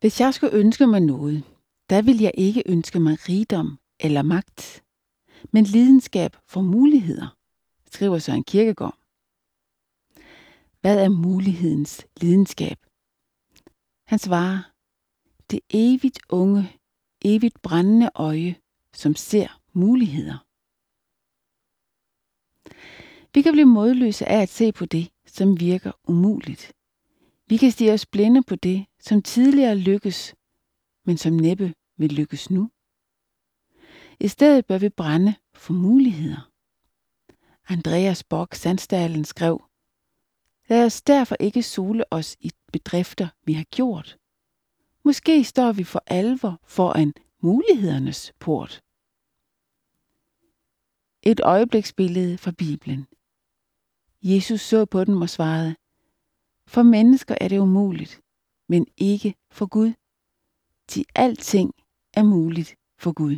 Hvis jeg skulle ønske mig noget, der vil jeg ikke ønske mig rigdom eller magt, men lidenskab for muligheder, skriver Søren Kierkegaard. Hvad er mulighedens lidenskab? Han svarer, det evigt unge, evigt brændende øje, som ser muligheder. Vi kan blive modløse af at se på det, som virker umuligt. Vi kan stige os blinde på det, som tidligere lykkes, men som næppe vil lykkes nu. I stedet bør vi brænde for muligheder. Andreas Bock Sandstalen skrev, Lad os derfor ikke sole os i bedrifter, vi har gjort. Måske står vi for alvor foran mulighedernes port. Et øjebliksbillede fra Bibelen. Jesus så på dem og svarede, For mennesker er det umuligt, men ikke for Gud. Til alting er muligt for Gud.